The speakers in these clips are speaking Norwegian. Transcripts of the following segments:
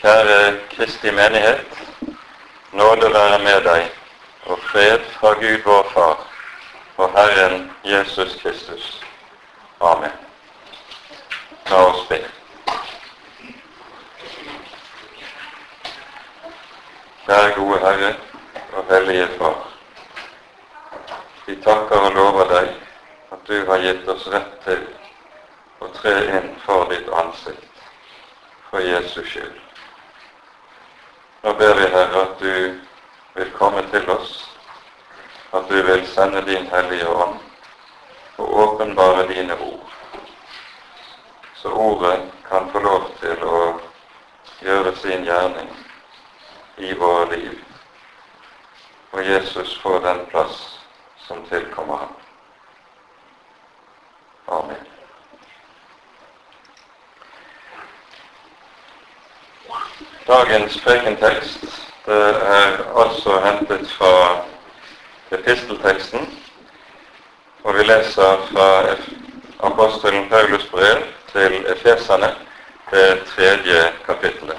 Kjære Kristi menighet. Nåde være med deg, og fred fra Gud vår Far og Herren Jesus Kristus. Amen. La oss be. Kjære gode Herre og Hellige Far. Vi takker og lover deg at du har gitt oss rett til å tre inn for ditt ansikt for Jesus skyld. Nå ber vi, Herre, at du vil komme til oss, at du vil sende din Hellige Ånd og åpenbare dine ord, så ordet kan få lov til å gjøre sin gjerning i våre liv, og Jesus får den plass som tilkommer ham. Amen. Dagens prekentekst det er altså hentet fra epistelteksten, og vi leser fra apostelen Paulus brev til efeserne, det tredje kapittelet.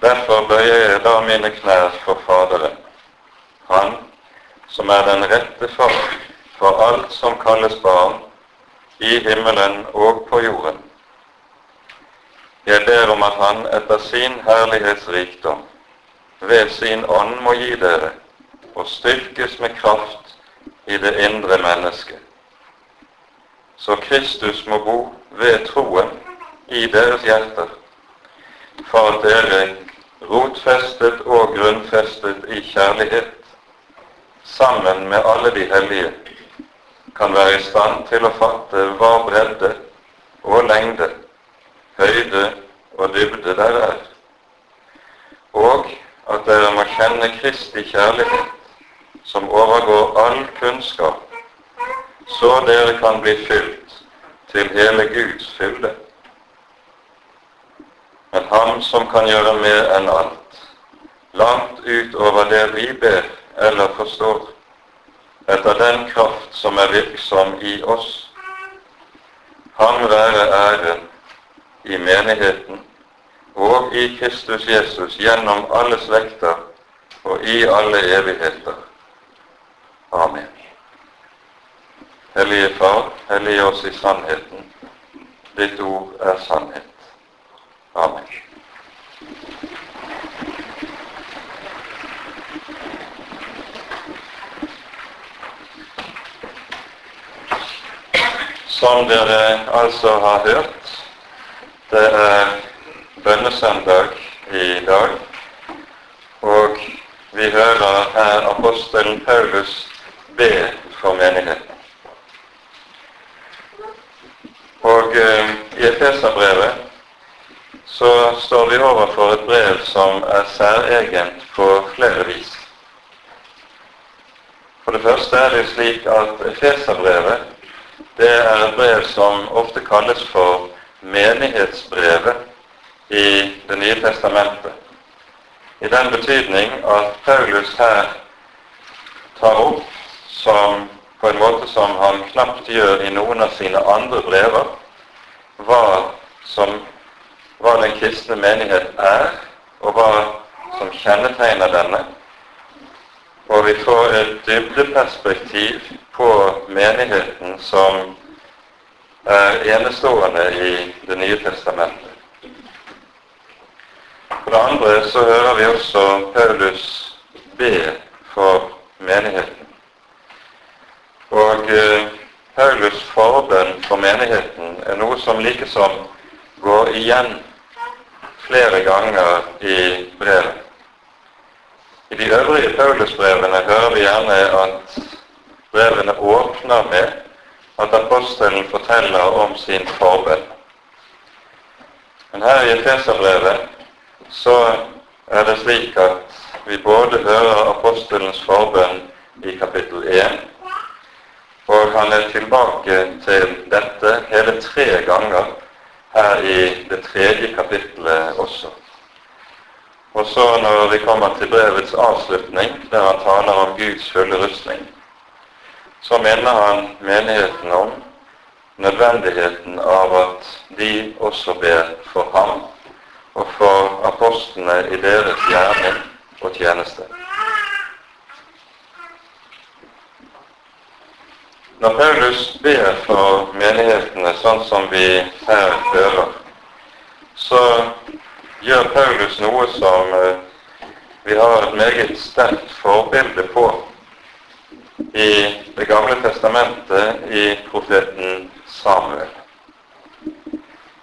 Derfor bøyer jeg da mine knær for Faderen, Han som er den rette far for alt som kalles barn, i himmelen og på jorden. Jeg ber om at Han etter sin herlighetsrikdom ved sin ånd må gi dere og styrkes med kraft i det indre mennesket. Så Kristus må bo ved troen i deres hjerter, for at dere, rotfestet og grunnfestet i kjærlighet, sammen med alle de hellige, kan være i stand til å fatte hva bredde og lengde, høyde og dybde der er, og at dere må kjenne Kristi kjærlighet, som overgår all kunnskap, så dere kan bli fylt til hele Guds fylde. Men Ham som kan gjøre mer enn alt, langt utover det vi ber eller forstår, etter den kraft som er virksom i oss. Han være æren i menigheten og i Kristus Jesus gjennom alle slekter og i alle evigheter. Amen. Hellige Far, hellige oss i sannheten. Ditt ord er sannhet. Amen. Som dere altså har hørt, det er bønnesøndag i dag, og vi hører her apostelen Paulus be for menigheten. Og eh, i Efeserbrevet så står vi overfor et brev som er særegent på flere vis. For det første er det slik at Efeserbrevet det er brev som ofte kalles for menighetsbrevet i Det nye testamentet. I den betydning at Paulus her tar opp som, på en måte som han knapt gjør i noen av sine andre brever, hva, som, hva den kristne menighet er, og hva som kjennetegner denne. Og vi får et dybdeperspektiv på menigheten som er enestående i Det nye testamentet. For det andre så hører vi også Paulus be for menigheten. Og eh, Paulus forbønn for menigheten er noe som likesom går igjen flere ganger i brevet. I de øvrige Paulusbrevene hører vi gjerne at brevene åpner med at apostelen forteller om sin forbønn. Men her i Efeserbrevet så er det slik at vi både hører apostelens forbønn i kapittel 1, og han er tilbake til dette hele tre ganger her i det tredje kapittelet også. Og så når vi kommer til brevets avslutning, der han taler om Guds fulle rustning, så minner han menigheten om nødvendigheten av at de også ber for ham og for apostlene i deres gjerning og tjeneste. Når Paulus ber for menighetene sånn som vi her hører, så gjør Paulus noe som eh, vi har et meget sterkt forbilde på i Det gamle testamentet i profeten Samuel.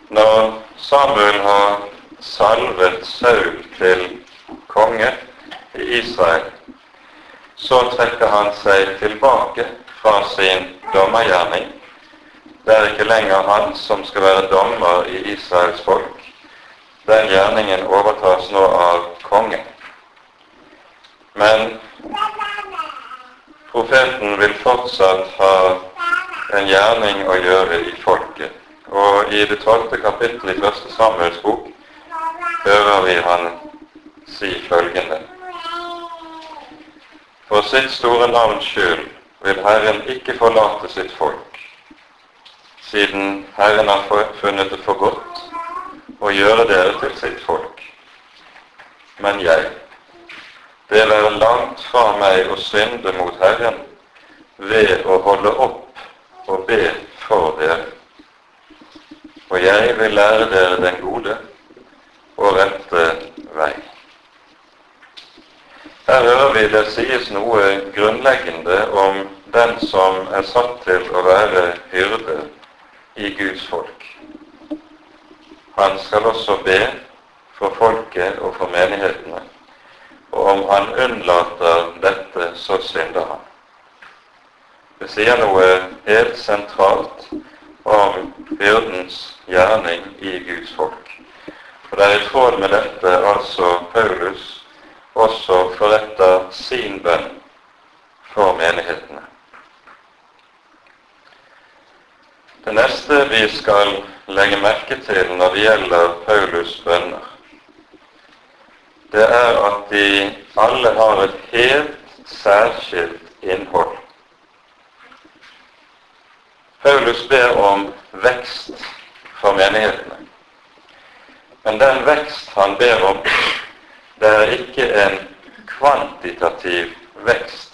Når Samuel har salvet Saul til konge i Israel, så trekker han seg tilbake fra sin dommergjerning. Det er ikke lenger han som skal være dommer i Israels folk. Gjerningen overtas nå av kongen. Men profeten vil fortsatt ha en gjerning å gjøre i folket. Og i det tolvte kapittel i første Samuels bok hører vi han si følgende. For sitt store navns skyld vil Herren ikke forlate sitt folk, siden Herren har funnet det for godt å gjøre dere til sitt folk. Men jeg, det være langt fra meg å synde mot Herren ved å holde opp og be for dere. Og jeg vil lære dere den gode og rette vei. Her hører vi det sies noe grunnleggende om den som er satt til å være hyrde i Guds folk. Han skal også be for folket og for menighetene, og om han unnlater dette, så synder han. Det sier noe helt sentralt om byrdens gjerning i Guds folk. Og det er i tråd med dette altså Paulus også forretter sin bønn for menighetene. Det neste vi skal legge merke til når det gjelder Paulus' bønner, det er at de alle har et helt særskilt innhold. Paulus ber om vekst for menighetene. Men den vekst han ber om, det er ikke en kvantitativ vekst.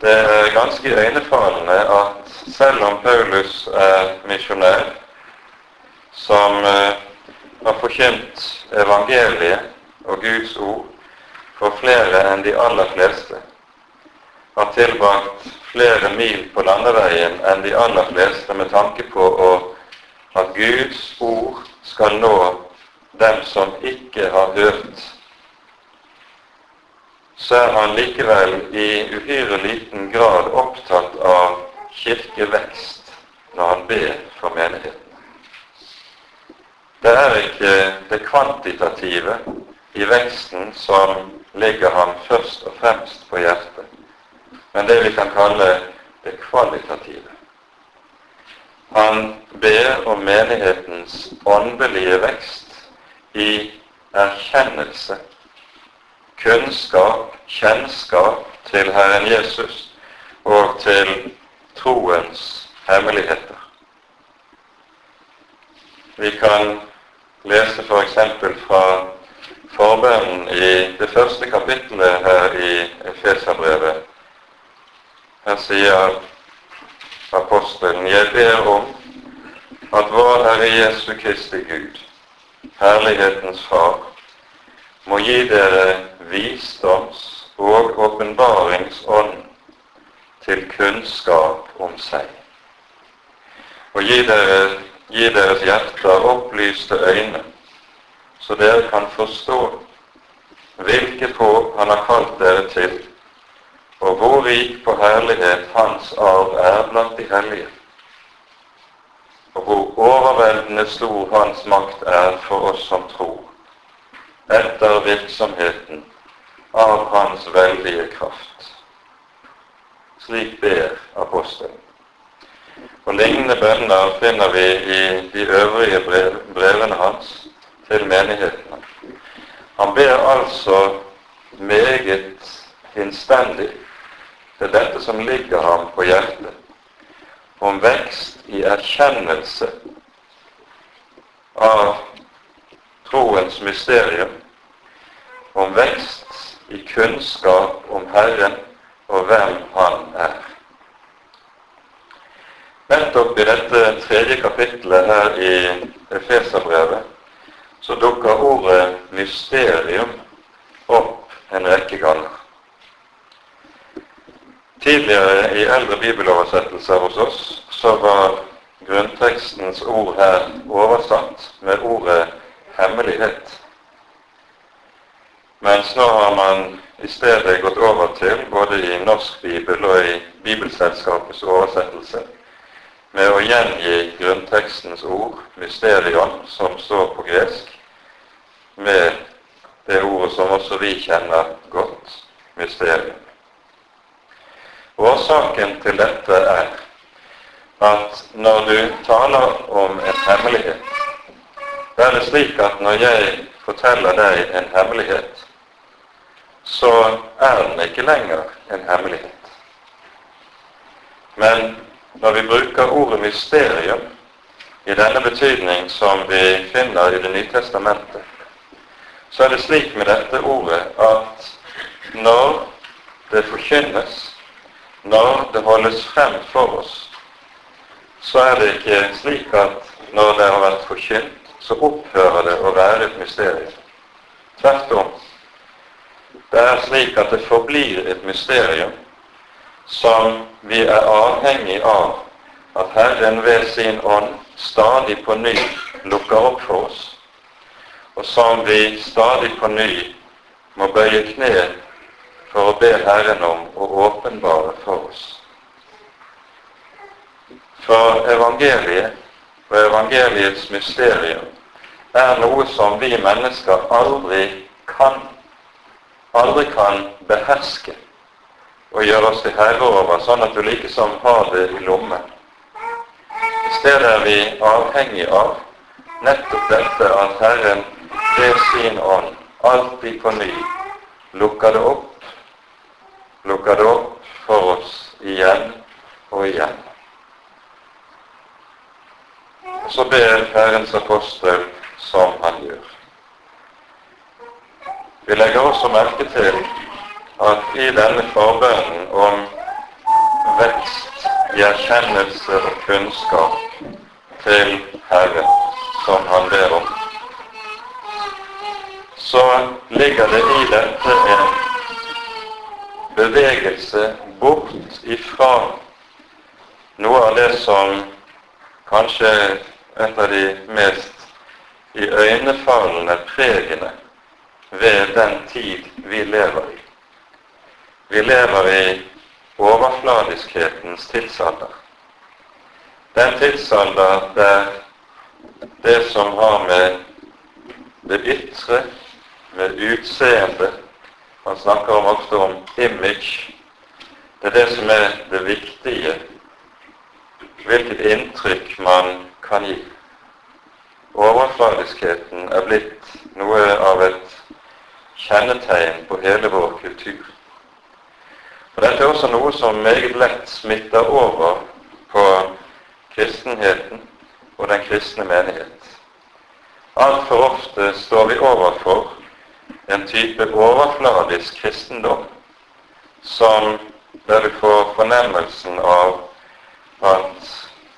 Det er ganske øynefallende at selv om Paulus er misjonær, som eh, har forkynt evangeliet og Guds ord for flere enn de aller fleste, har tilbrakt flere mil på landeveien enn de aller fleste med tanke på at Guds ord skal nå dem som ikke har hørt, så er han likevel i uhyre liten grad opptatt av kirkevekst når han ber for menigheten. Det er ikke det kvantitative i veksten som ligger ham først og fremst på hjertet, men det vi kan kalle det kvalitative. Han ber om menighetens åndelige vekst i erkjennelse, kunnskap, kjennskap til Herren Jesus og til troens hemmeligheter. Vi kan lese f.eks. fra forbønnen i det første kapittelet her i Efeserbrevet. Her sier apostelen, jeg ber om at vår Herre Jesu Kristi Gud, herlighetens Far, må gi dere visdoms- og åpenbaringsånd til kunnskap om seg, og gi, dere, gi deres hjerter opplyste øyne, så dere kan forstå hvilket håp Han har kalt dere til, og hvor rik på herlighet Hans arv er blant de hellige. Og hvor overveldende stor Hans makt er for oss som tror, etter virksomheten av Hans veldige kraft. Slik ber apostelen. Og Lignende bønner finner vi i de øvrige brev, brevene hans til menighetene. Han ber altså meget innstendig er dette som ligger ham på hjertet, om vekst i erkjennelse av troens mysterium, om vekst i kunnskap om Herren og hvem Han er. Nettopp i dette tredje kapittelet her i Efeserbrevet så dukker ordet mysterium opp en rekke ganger. Tidligere i eldre bibeloversettelser hos oss så var grunntekstens ord her oversatt med ordet hemmelighet. Mens nå har man i stedet gått over til, både i Norsk bibel og i Bibelselskapets oversettelse, med å gjengi grunntekstens ord, mysterion, som står på gresk, med det ordet som også vi kjenner godt, mysterium. Årsaken til dette er at når du taler om en hemmelighet, da er det slik at når jeg forteller deg en hemmelighet, så er den ikke lenger en hemmelighet. Men når vi bruker ordet mysterium i denne betydning som vi finner i Det nye testamentet, så er det slik med dette ordet at når det forkynnes, når det holdes frem for oss, så er det ikke slik at når det har vært forkynt, så opphører det å være et mysterium. Tvert om. Det er slik at det forblir et mysterium som vi er avhengig av at Herren ved sin ånd stadig på ny lukker opp for oss og som vi stadig på ny må bøye kne for å be Herren om å åpenbare for oss. For evangeliet og evangeliets mysterium er noe som vi mennesker aldri kan, aldri kan beherske og gjøre oss til herre over, sånn at du likesom har det i lommen. I stedet er vi avhengig av nettopp dette at Herren ved sin ånd alltid på ny lukker det opp, lukker det opp for oss igjen og igjen. Så ber Herrens apostel som han gjør. Vi legger også merke til at i denne forbønnen om vekst i erkjennelse og kunnskap til Herren, som han ber om, så ligger det i dette en bevegelse bort ifra noe av det som kanskje et av de mest iøynefallende pregene ved den tid vi lever i. Vi lever i overfladiskhetens tidsalder. Den tidsalder der det som har med det ytre med utseende. Man snakker om ofte om image. Det er det som er det viktige. Hvilket inntrykk man kan gi. Overfladiskheten er blitt noe av et kjennetegn på hele vår kultur. Og Dette er også noe som meget lett smitter over på kristenheten og den kristne menighet. Altfor ofte står vi overfor en type overfladisk kristendom som der du får fornemmelsen av at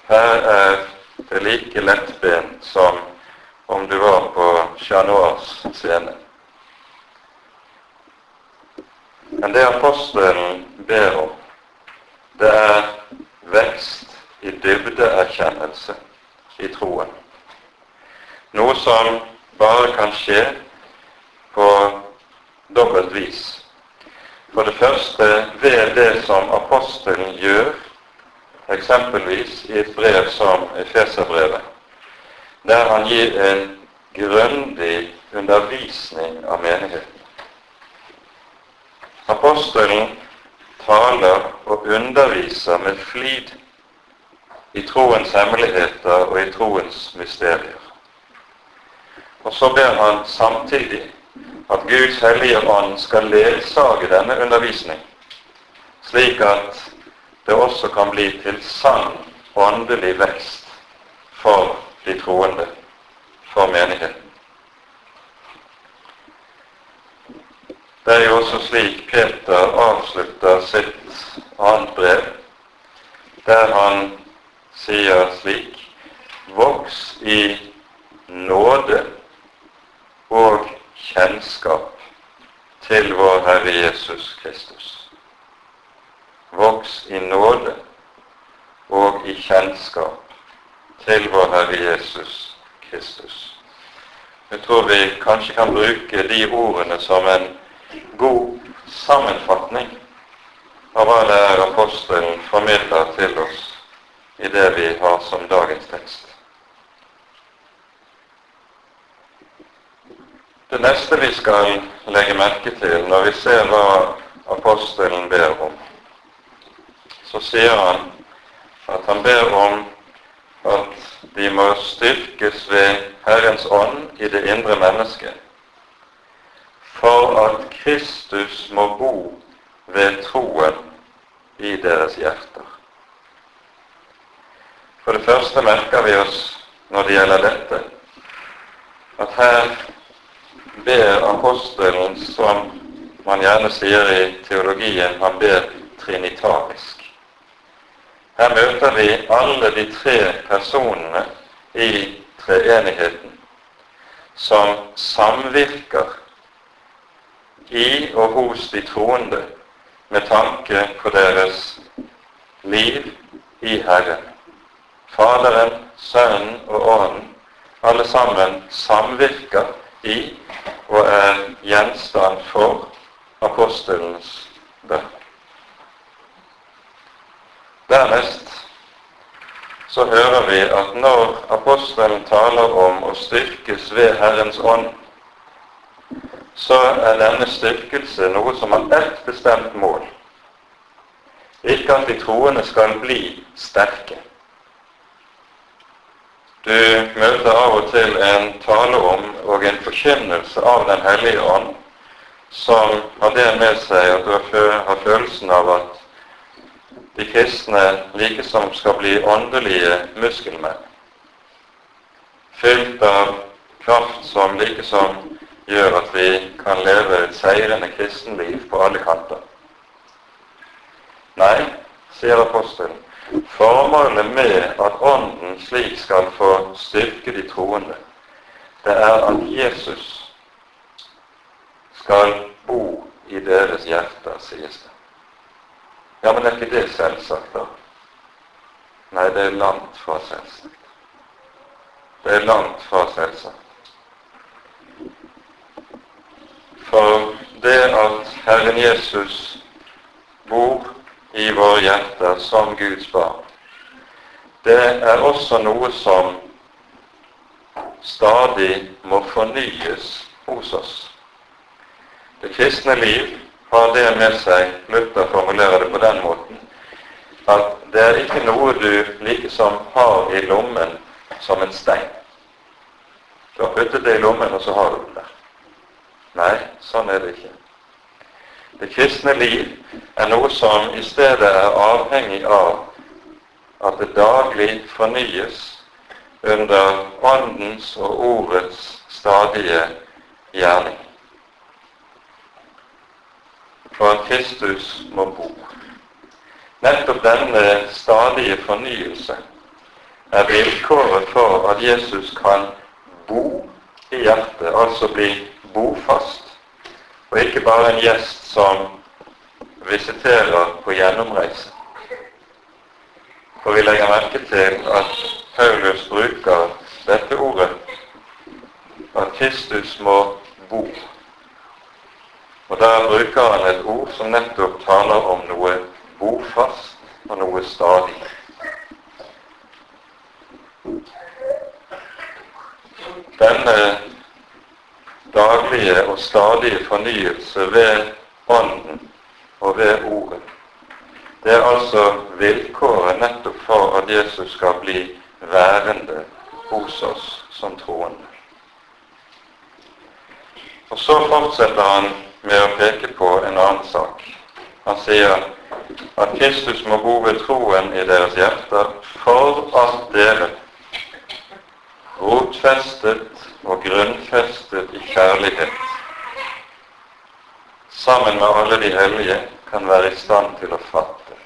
her er det er like lettbent som om du var på Chat scene. Men det apostelen ber om, det er vekst i dybdeerkjennelse i troen. Noe som bare kan skje på dobbelt vis. For det første ved det som apostelen gjør, eksempelvis i et brev som Efeserbrevet, der han gir en grundig undervisning av menigheten. Apostelen taler og underviser med flid i troens hemmeligheter og i troens mysterier. Og så ber han samtidig at Guds hellige ånd skal ledsage denne undervisning, slik at det også kan bli til sann åndelig vekst for de troende, for menigheten. Det er jo også slik Peter avslutter sitt annet brev, der han sier slik Voks i nåde og kjennskap til vår Herre Jesus Kristus. Voks i nåde og i kjennskap til vår Herre Jesus Kristus. Jeg tror vi kanskje kan bruke de ordene som en god sammenfatning av hva det er apostelen formidler til oss i det vi har som dagens tekst. Det neste vi skal legge merke til når vi ser hva apostelen ber om, så sier han at han ber om at de må styrkes ved Herrens ånd i det indre mennesket for at Kristus må bo ved troen i deres hjerter. For det første merker vi oss når det gjelder dette, at her ber apostelen, som man gjerne sier i teologien, han ber trinitarisk. Her møter vi alle de tre personene i treenigheten som samvirker i og hos de troende med tanke på deres liv i Herren. Faderen, Sønnen og Ånden, alle sammen samvirker i og er gjenstand for apostelens bønn. Dernest så hører vi at når apostelen taler om å styrkes ved Herrens ånd, så er denne styrkelse noe som har ett bestemt mål. Ikke at de troende skal bli sterke. Du møter av og til en tale om og en forkynnelse av Den hellige ånd som har det med seg at du har følelsen av at de kristne likesom skal bli åndelige muskelmenn, fylt av kraft som likesom gjør at vi kan leve et seirende kristenliv på alle kanter. Nei, sier apostelen, formålet med at Ånden slik skal få styrke de troende, det er at Jesus skal bo i deres hjerter, sies det. Ja, men er ikke det selvsagt, da? Nei, det er langt fra selvsagt. Det er langt fra selvsagt. For det at Herren Jesus bor i våre hjerter som Guds barn, det er også noe som stadig må fornyes hos oss. Det kristne liv har det med seg, Luther formulerer det på den måten, at det er ikke noe du likesom har i lommen som en stein. Du har puttet det i lommen, og så har du det der. Nei, sånn er det ikke. Det kristne liv er noe som i stedet er avhengig av at det daglig fornyes under Åndens og Ordets stadige gjerning. For at Kristus må bo. Nettopp denne stadige fornyelse er vilkåret for at Jesus kan bo i hjertet, altså bli bofast, og ikke bare en gjest som visiterer på gjennomreise. For vi legger merke til at Paulus bruker dette ordet at Kristus må bo. Og Der bruker han et ord som nettopp taler om noe bofast og noe stadig. Denne daglige og stadige fornyelse ved Ånden og ved Ordet. Det er altså vilkåret nettopp for at Jesus skal bli værende hos oss som troende. Og Så fortsetter han med å peke på en annen sak. Han sier at Kristus må bo ved troen i deres hjerter for at dere, rotfestet og grunnfestet i kjærlighet, sammen med alle de hellige, kan være i stand til å fatte.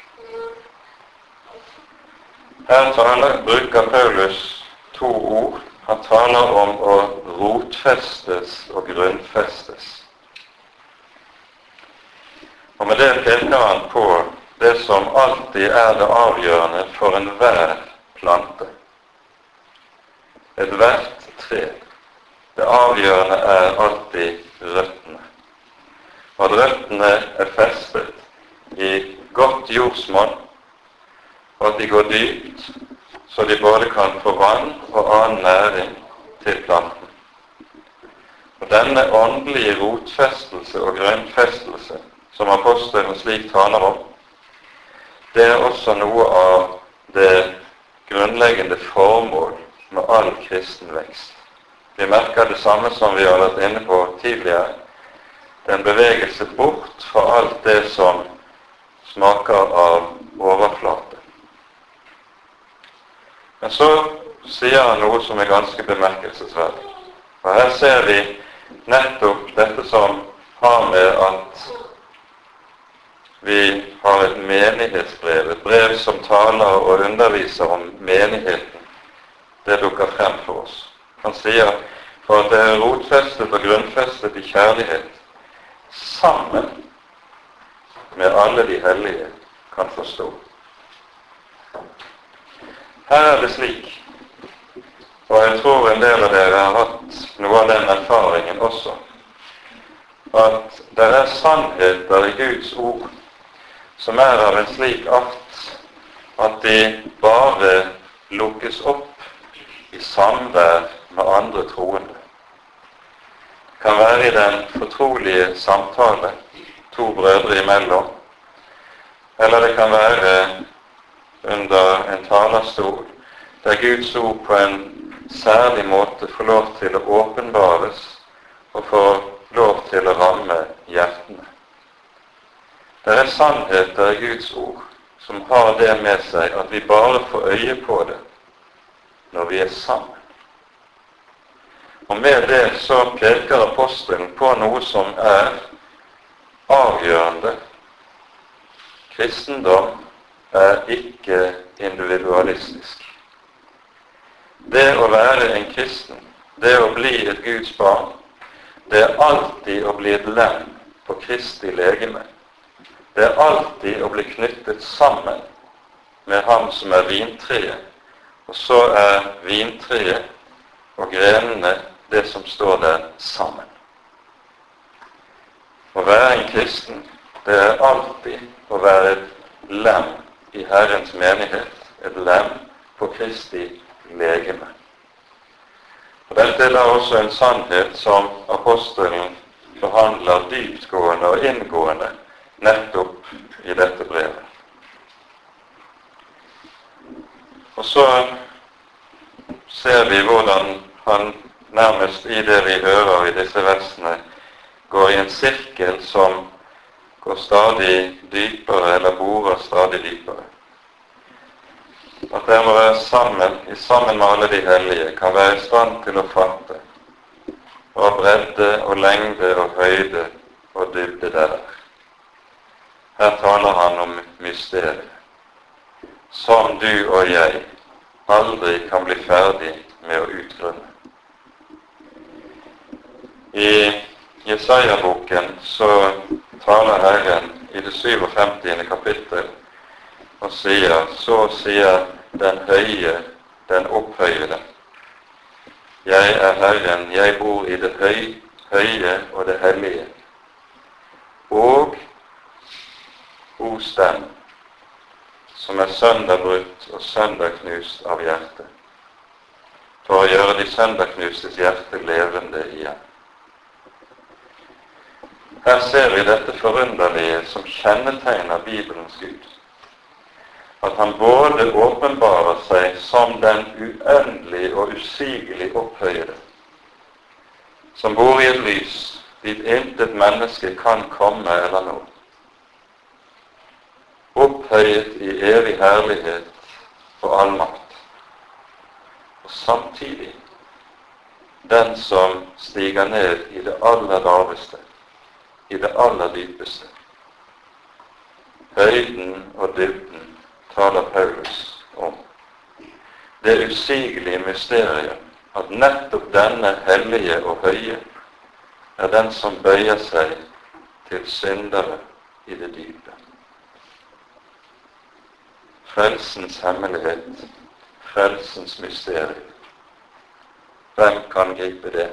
Her taler, bruker Paulus to ord. Han taler om å rotfestes og grunnfestes. Og med det peker han på det som alltid er det avgjørende for enhver plante. Ethvert tre. Det avgjørende er alltid røttene. Og at røttene er festet i godt jordsmonn, og at de går dypt, så de både kan få vann og annen næring til planten. Og Denne åndelige rotfestelse og grønnfestelse som apostelen slik taler om, det er også noe av det grunnleggende formål med all kristen vekst. Vi merker det samme som vi har vært inne på tidligere. Det er en bevegelse bort fra alt det som smaker av overflate. Men så sier han noe som er ganske bemerkelsesverdig. Og Her ser vi nettopp dette som har med at vi har et menighetsbrev, et brev som taler og underviser om menigheten. Det dukker frem for oss. Han sier for at det er rotfestet og grunnfestet i kjærlighet, sammen med alle de hellige kan forstå. Her er det slik, og jeg tror en del av dere har hatt noe av den erfaringen også, at det er sannheter i Guds ord som er av en slik art at de bare lukkes opp i samvær med andre troende. Det kan være i den fortrolige samtale to brødre imellom, eller det kan være under en talerstol der Guds ord på en særlig måte får lov til å åpenbares og får lov til å ramme hjertene. Det er sannheter i Guds ord som har det med seg at vi bare får øye på det når vi er sammen. Og med det så peker apostelen på noe som er avgjørende. Kristendom er ikke individualistisk. Det å være en kristen, det å bli et Guds barn, det er alltid å bli et lem på Kristi legeme det er alltid å bli knyttet sammen med ham som er vintreet, og så er vintreet og grenene det som står der sammen. Å være en kristen, det er alltid å være et lem i Herrens menighet, et lem på Kristi legeme. Og Dette er da også en sannhet som apostelen behandler dyptgående og inngående nettopp i dette brevet. Og så ser vi hvordan han nærmest i det vi hører i disse versene, går i en sirkel som går stadig dypere, eller borer stadig dypere. At dere må være sammen, sammen med alle de hellige, kan være i stand til å fatte hva bredde og lengde og høyde og dybde der er. Her taler han om mysteriet, som du og jeg aldri kan bli ferdig med å utgrunne. I Jesaja-boken så taler Herren i det 57. kapittel og sier Så sier den høye, den opphøyede. Jeg er Herren, jeg bor i det høy, høye og det hellige. Og hos dem som er sønderbrutt og sønderknust av hjertet, for å gjøre de sønderknustes hjerte levende igjen. Her ser vi dette forunderlige som kjennetegner Bibelens Gud. At han både åpenbarer seg som den uendelig og usigelig opphøyede, som bor i et lys dit intet menneske kan komme eller nå opphøyet i evig herlighet og allmakt. Og samtidig den som stiger ned i det aller laveste, i det aller dypeste. Høyden og dybden taler Paulus om. Det usigelige mysteriet at nettopp denne hellige og høye er den som bøyer seg til syndere i det dype. Frelsens hemmelighet, frelsens mysterium. Hvem kan gripe det?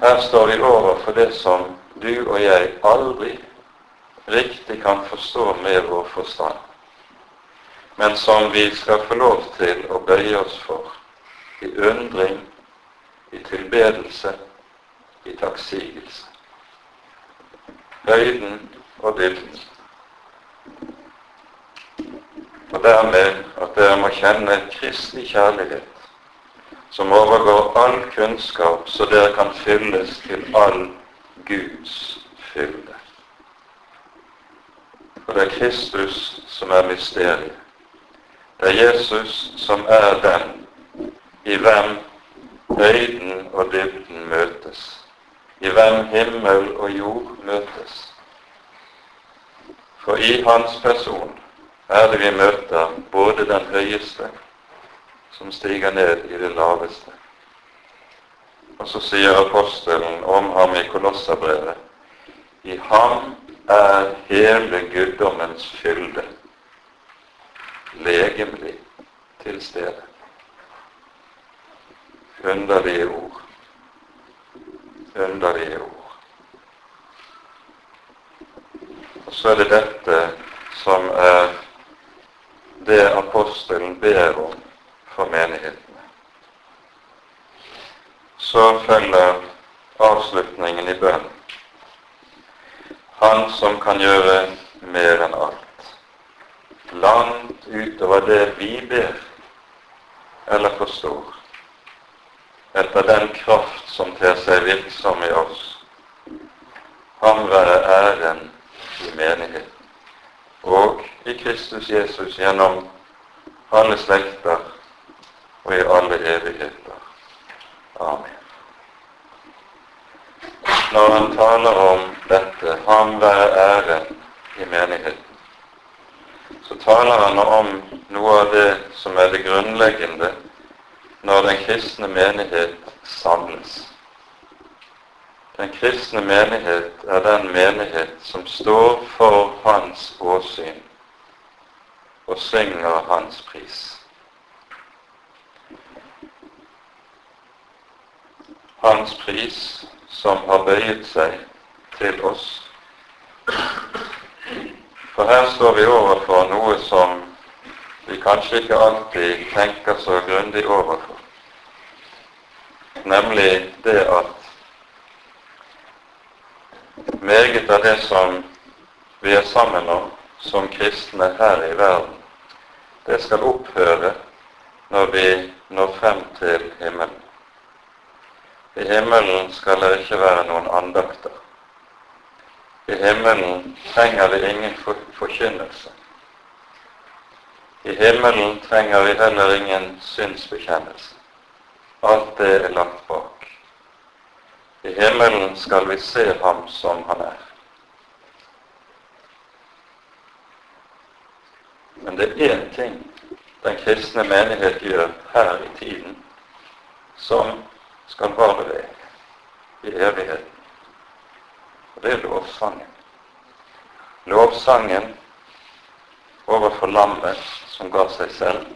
Her står vi overfor det som du og jeg aldri riktig kan forstå med vår forstand, men som vi skal få lov til å bøye oss for i undring, i tilbedelse, i takksigelse. Høyden og dybden. Og dermed at dere må kjenne Kristi kjærlighet, som overgår all kunnskap, så dere kan fylles til all Guds fylde. For det er Kristus som er mysteriet. Det er Jesus som er den i hvem høyden og dybden møtes, i hvem himmel og jord møtes. For i hans person er det vi møter både den høyeste, som stiger ned i det laveste. Og så sier apostelen om ham i Kolosserbrevet i ham er hele guddommens fylde legemlig til stede underlige ord. Underlige ord. Og så er det dette som er det apostelen ber om for menighetene. Så følger avslutningen i bønn. Han som kan gjøre mer enn alt. Langt utover det vi ber eller forstår etter den kraft som ter seg virksom i oss. Ham være æren i menigheten og i Kristus Jesus gjennom alle slekter og i alle evigheter. Amen. Når han taler om dette, ham være æren i menigheten, så taler han om noe av det som er det grunnleggende når den kristne menighet samles. Den kristne menighet er den menighet som står for hans åsyn og synger hans pris. Hans pris som har bøyet seg til oss. For her står vi overfor noe som vi kanskje ikke alltid tenker så grundig overfor. Nemlig det at meget av det som vi er sammen om som kristne her i verden, det skal opphøre når vi når frem til himmelen. I himmelen skal det ikke være noen andakter. I himmelen trenger vi ingen forkynnelse. I himmelen trenger vi heller ingen synsbekjennelse. Alt det er lagt bak. I himmelen skal vi se ham som han er. Men det er én ting den kristne menighet gjør her i tiden, som skal vare ved i evigheten. Og det er lovsangen. Lovsangen overfor lammet som ga seg selv,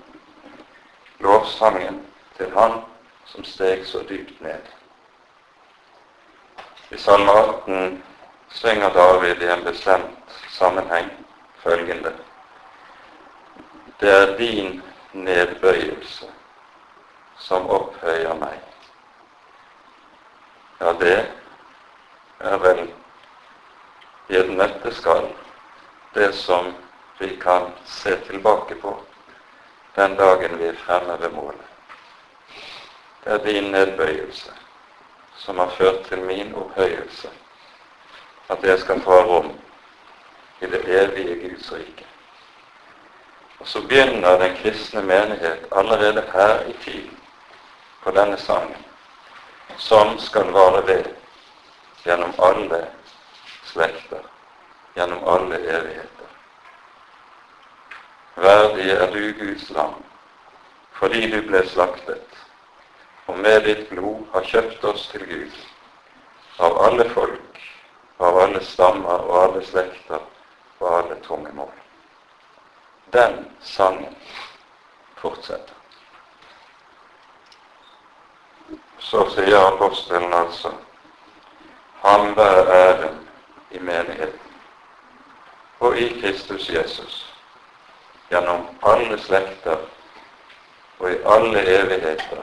lovsangen til Han som steg så dypt ned. I Salme 18 synger David i en bestemt sammenheng følgende Det er din nedbøyelse som opphøyer meg. Ja, det er vel i et nøtteskall det som vi kan se tilbake på den dagen vi er fremme ved målet. Det er din nedbøyelse som har ført til min opphøyelse, at jeg skal få rom i det evige Guds rike. Og så begynner den kristne menighet allerede her i tiden på denne sangen, som skal vare ved gjennom alle slekter, gjennom alle evigheter. Verdig er du, Guds lam, fordi du ble slaktet, og med ditt blod har kjøpt oss til Gud, av alle folk, av alle stammer og alle slekter og alle tunge mål. Den sangen fortsetter. Så sier apostelen altså Han være æren i menigheten og i Kristus Jesus gjennom alle slekter og i alle evigheter.